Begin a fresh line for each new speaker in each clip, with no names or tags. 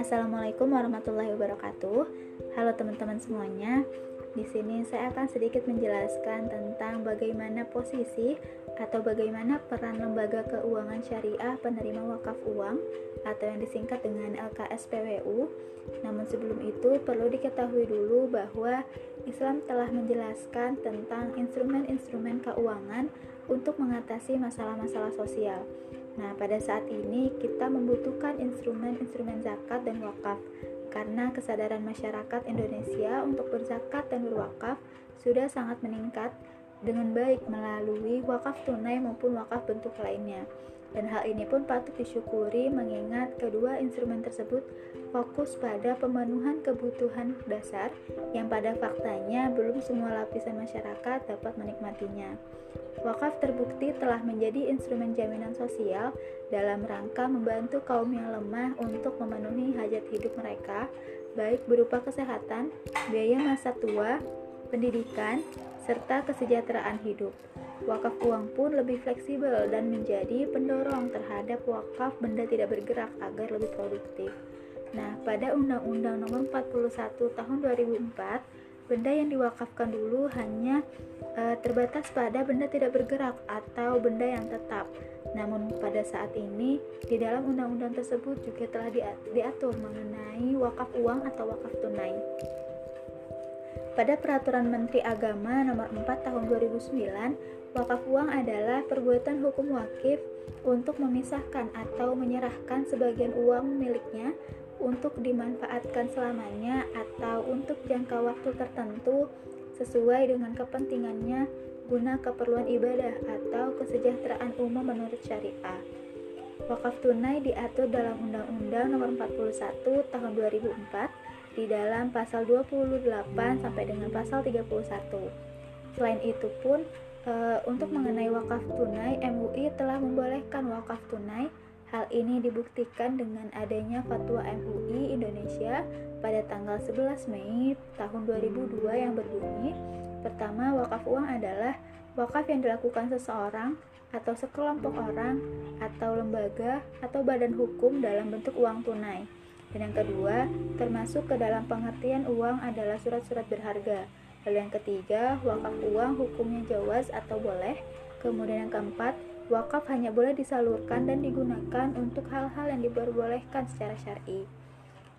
Assalamualaikum warahmatullahi wabarakatuh. Halo teman-teman semuanya. Di sini saya akan sedikit menjelaskan tentang bagaimana posisi atau bagaimana peran lembaga keuangan syariah penerima wakaf uang atau yang disingkat dengan LKSPWU. Namun sebelum itu perlu diketahui dulu bahwa Islam telah menjelaskan tentang instrumen-instrumen keuangan untuk mengatasi masalah-masalah sosial. Nah, pada saat ini kita membutuhkan instrumen-instrumen zakat dan wakaf karena kesadaran masyarakat Indonesia untuk berzakat dan berwakaf sudah sangat meningkat dengan baik melalui wakaf tunai maupun wakaf bentuk lainnya. Dan hal ini pun patut disyukuri mengingat kedua instrumen tersebut fokus pada pemenuhan kebutuhan dasar yang pada faktanya belum semua lapisan masyarakat dapat menikmatinya. Wakaf terbukti telah menjadi instrumen jaminan sosial dalam rangka membantu kaum yang lemah untuk memenuhi hajat hidup mereka, baik berupa kesehatan, biaya masa tua, pendidikan, serta kesejahteraan hidup. Wakaf uang pun lebih fleksibel dan menjadi pendorong terhadap wakaf benda tidak bergerak agar lebih produktif. Nah, pada Undang-Undang Nomor 41 Tahun 2004 benda yang diwakafkan dulu hanya e, terbatas pada benda tidak bergerak atau benda yang tetap. Namun pada saat ini di dalam undang-undang tersebut juga telah diatur mengenai wakaf uang atau wakaf tunai. Pada Peraturan Menteri Agama Nomor 4 Tahun 2009, wakaf uang adalah perbuatan hukum wakif untuk memisahkan atau menyerahkan sebagian uang miliknya untuk dimanfaatkan selamanya atau untuk jangka waktu tertentu sesuai dengan kepentingannya guna keperluan ibadah atau kesejahteraan umum menurut syariah. Wakaf tunai diatur dalam Undang-Undang Nomor 41 Tahun 2004 di dalam pasal 28 sampai dengan pasal 31. Selain itu pun e, untuk mengenai wakaf tunai MUI telah membolehkan wakaf tunai Hal ini dibuktikan dengan adanya fatwa MUI Indonesia pada tanggal 11 Mei tahun 2002 yang berbunyi, pertama wakaf uang adalah wakaf yang dilakukan seseorang atau sekelompok orang atau lembaga atau badan hukum dalam bentuk uang tunai. Dan yang kedua, termasuk ke dalam pengertian uang adalah surat-surat berharga. Lalu yang ketiga, wakaf uang hukumnya jawaz atau boleh. Kemudian yang keempat, Wakaf hanya boleh disalurkan dan digunakan untuk hal-hal yang diperbolehkan secara syar'i.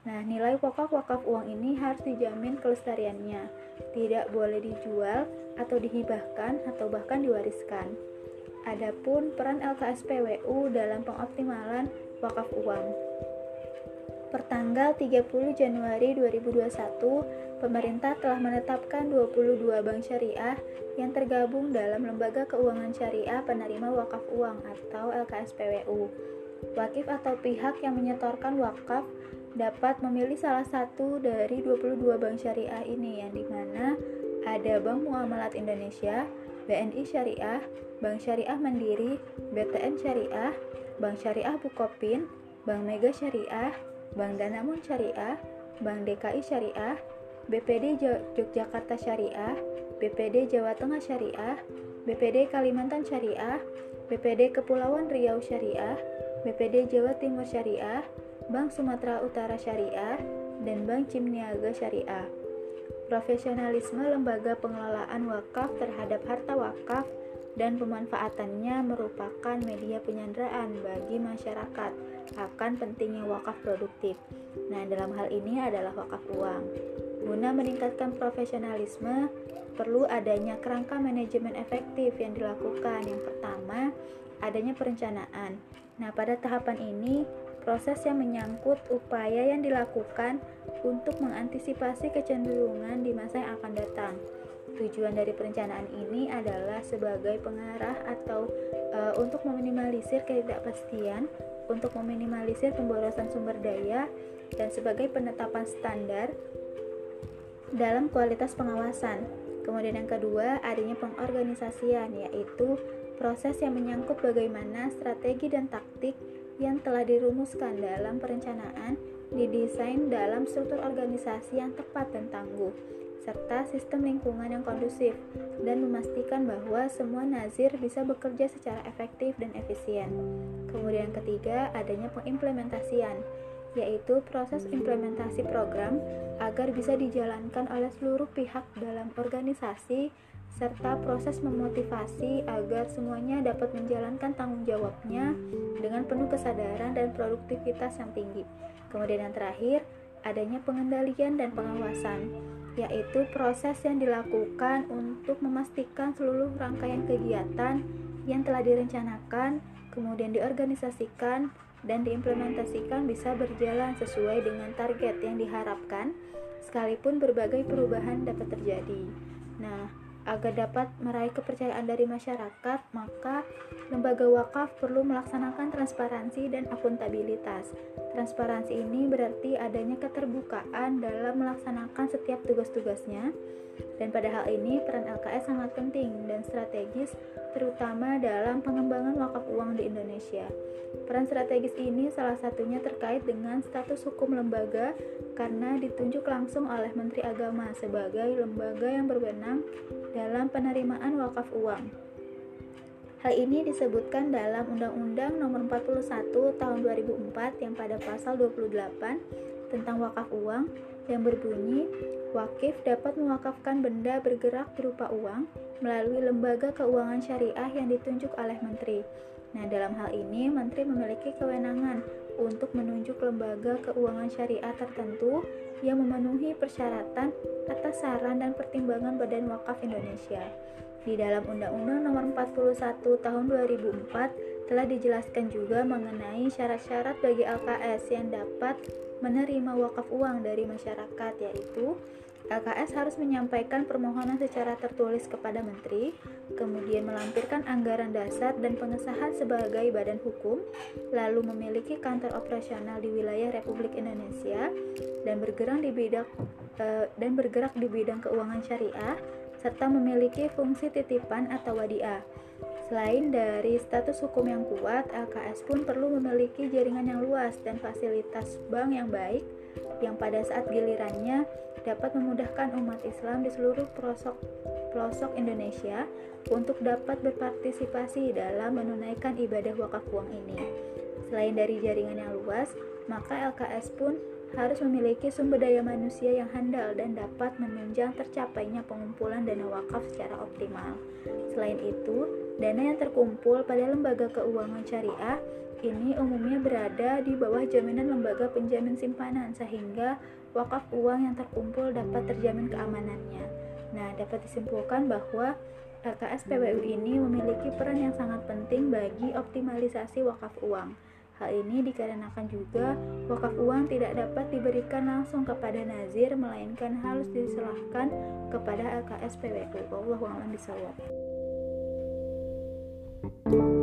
Nah, nilai wakaf-wakaf uang ini harus dijamin kelestariannya, tidak boleh dijual atau dihibahkan atau bahkan diwariskan. Adapun peran LKSPWU dalam pengoptimalan wakaf uang. Pertanggal 30 Januari 2021, pemerintah telah menetapkan 22 bank syariah yang tergabung dalam Lembaga Keuangan Syariah Penerima Wakaf Uang atau LKSPWU. Wakif atau pihak yang menyetorkan wakaf dapat memilih salah satu dari 22 bank syariah ini yang di mana ada Bank Muamalat Indonesia, BNI Syariah, Bank Syariah Mandiri, BTN Syariah, Bank Syariah Bukopin, Bank Mega Syariah, Bank Danamon Syariah, Bank DKI Syariah, BPD Yogyakarta Syariah, BPD Jawa Tengah Syariah, BPD Kalimantan Syariah, BPD Kepulauan Riau Syariah, BPD Jawa Timur Syariah, Bank Sumatera Utara Syariah, dan Bank Cimniaga Syariah. Profesionalisme lembaga pengelolaan wakaf terhadap harta wakaf dan pemanfaatannya merupakan media penyanderaan bagi masyarakat akan pentingnya wakaf produktif. Nah, dalam hal ini adalah wakaf uang. Guna meningkatkan profesionalisme, perlu adanya kerangka manajemen efektif yang dilakukan. Yang pertama, adanya perencanaan. Nah, pada tahapan ini, proses yang menyangkut upaya yang dilakukan untuk mengantisipasi kecenderungan di masa yang akan datang Tujuan dari perencanaan ini adalah sebagai pengarah atau e, untuk meminimalisir ketidakpastian, untuk meminimalisir pemborosan sumber daya, dan sebagai penetapan standar dalam kualitas pengawasan. Kemudian yang kedua, adanya pengorganisasian, yaitu proses yang menyangkut bagaimana strategi dan taktik yang telah dirumuskan dalam perencanaan didesain dalam struktur organisasi yang tepat dan tangguh serta sistem lingkungan yang kondusif, dan memastikan bahwa semua nazir bisa bekerja secara efektif dan efisien. Kemudian ketiga, adanya pengimplementasian, yaitu proses implementasi program agar bisa dijalankan oleh seluruh pihak dalam organisasi serta proses memotivasi agar semuanya dapat menjalankan tanggung jawabnya dengan penuh kesadaran dan produktivitas yang tinggi. Kemudian yang terakhir, adanya pengendalian dan pengawasan, yaitu proses yang dilakukan untuk memastikan seluruh rangkaian kegiatan yang telah direncanakan, kemudian diorganisasikan, dan diimplementasikan bisa berjalan sesuai dengan target yang diharapkan, sekalipun berbagai perubahan dapat terjadi. Nah, Agar dapat meraih kepercayaan dari masyarakat, maka lembaga wakaf perlu melaksanakan transparansi dan akuntabilitas. Transparansi ini berarti adanya keterbukaan dalam melaksanakan setiap tugas-tugasnya, dan pada hal ini peran LKS sangat penting dan strategis, terutama dalam pengembangan wakaf uang di Indonesia. Peran strategis ini salah satunya terkait dengan status hukum lembaga karena ditunjuk langsung oleh Menteri Agama sebagai lembaga yang berwenang dalam penerimaan wakaf uang. Hal ini disebutkan dalam Undang-Undang Nomor 41 Tahun 2004 yang pada pasal 28 tentang wakaf uang yang berbunyi wakif dapat mewakafkan benda bergerak berupa uang melalui lembaga keuangan syariah yang ditunjuk oleh menteri. Nah, dalam hal ini menteri memiliki kewenangan untuk menunjuk lembaga keuangan syariah tertentu yang memenuhi persyaratan atas saran dan pertimbangan Badan Wakaf Indonesia. Di dalam Undang-Undang Nomor 41 Tahun 2004 telah dijelaskan juga mengenai syarat-syarat bagi LKS yang dapat menerima wakaf uang dari masyarakat yaitu LKS harus menyampaikan permohonan secara tertulis kepada Menteri, kemudian melampirkan anggaran dasar dan pengesahan sebagai badan hukum, lalu memiliki kantor operasional di wilayah Republik Indonesia dan bergerak di bidang uh, dan bergerak di bidang keuangan syariah serta memiliki fungsi titipan atau wadiah. Selain dari status hukum yang kuat, LKS pun perlu memiliki jaringan yang luas dan fasilitas bank yang baik yang pada saat gilirannya dapat memudahkan umat Islam di seluruh pelosok pelosok Indonesia untuk dapat berpartisipasi dalam menunaikan ibadah wakaf uang ini. Selain dari jaringan yang luas, maka LKS pun harus memiliki sumber daya manusia yang handal dan dapat menunjang tercapainya pengumpulan dana wakaf secara optimal. Selain itu, dana yang terkumpul pada lembaga keuangan syariah ini umumnya berada di bawah jaminan lembaga penjamin simpanan sehingga wakaf uang yang terkumpul dapat terjamin keamanannya. Nah, dapat disimpulkan bahwa LKS PWU ini memiliki peran yang sangat penting bagi optimalisasi wakaf uang. Hal ini dikarenakan juga wakaf uang tidak dapat diberikan langsung kepada nazir melainkan harus diserahkan kepada LKS PWU. Wallahu a'lam bishawab. Thank you.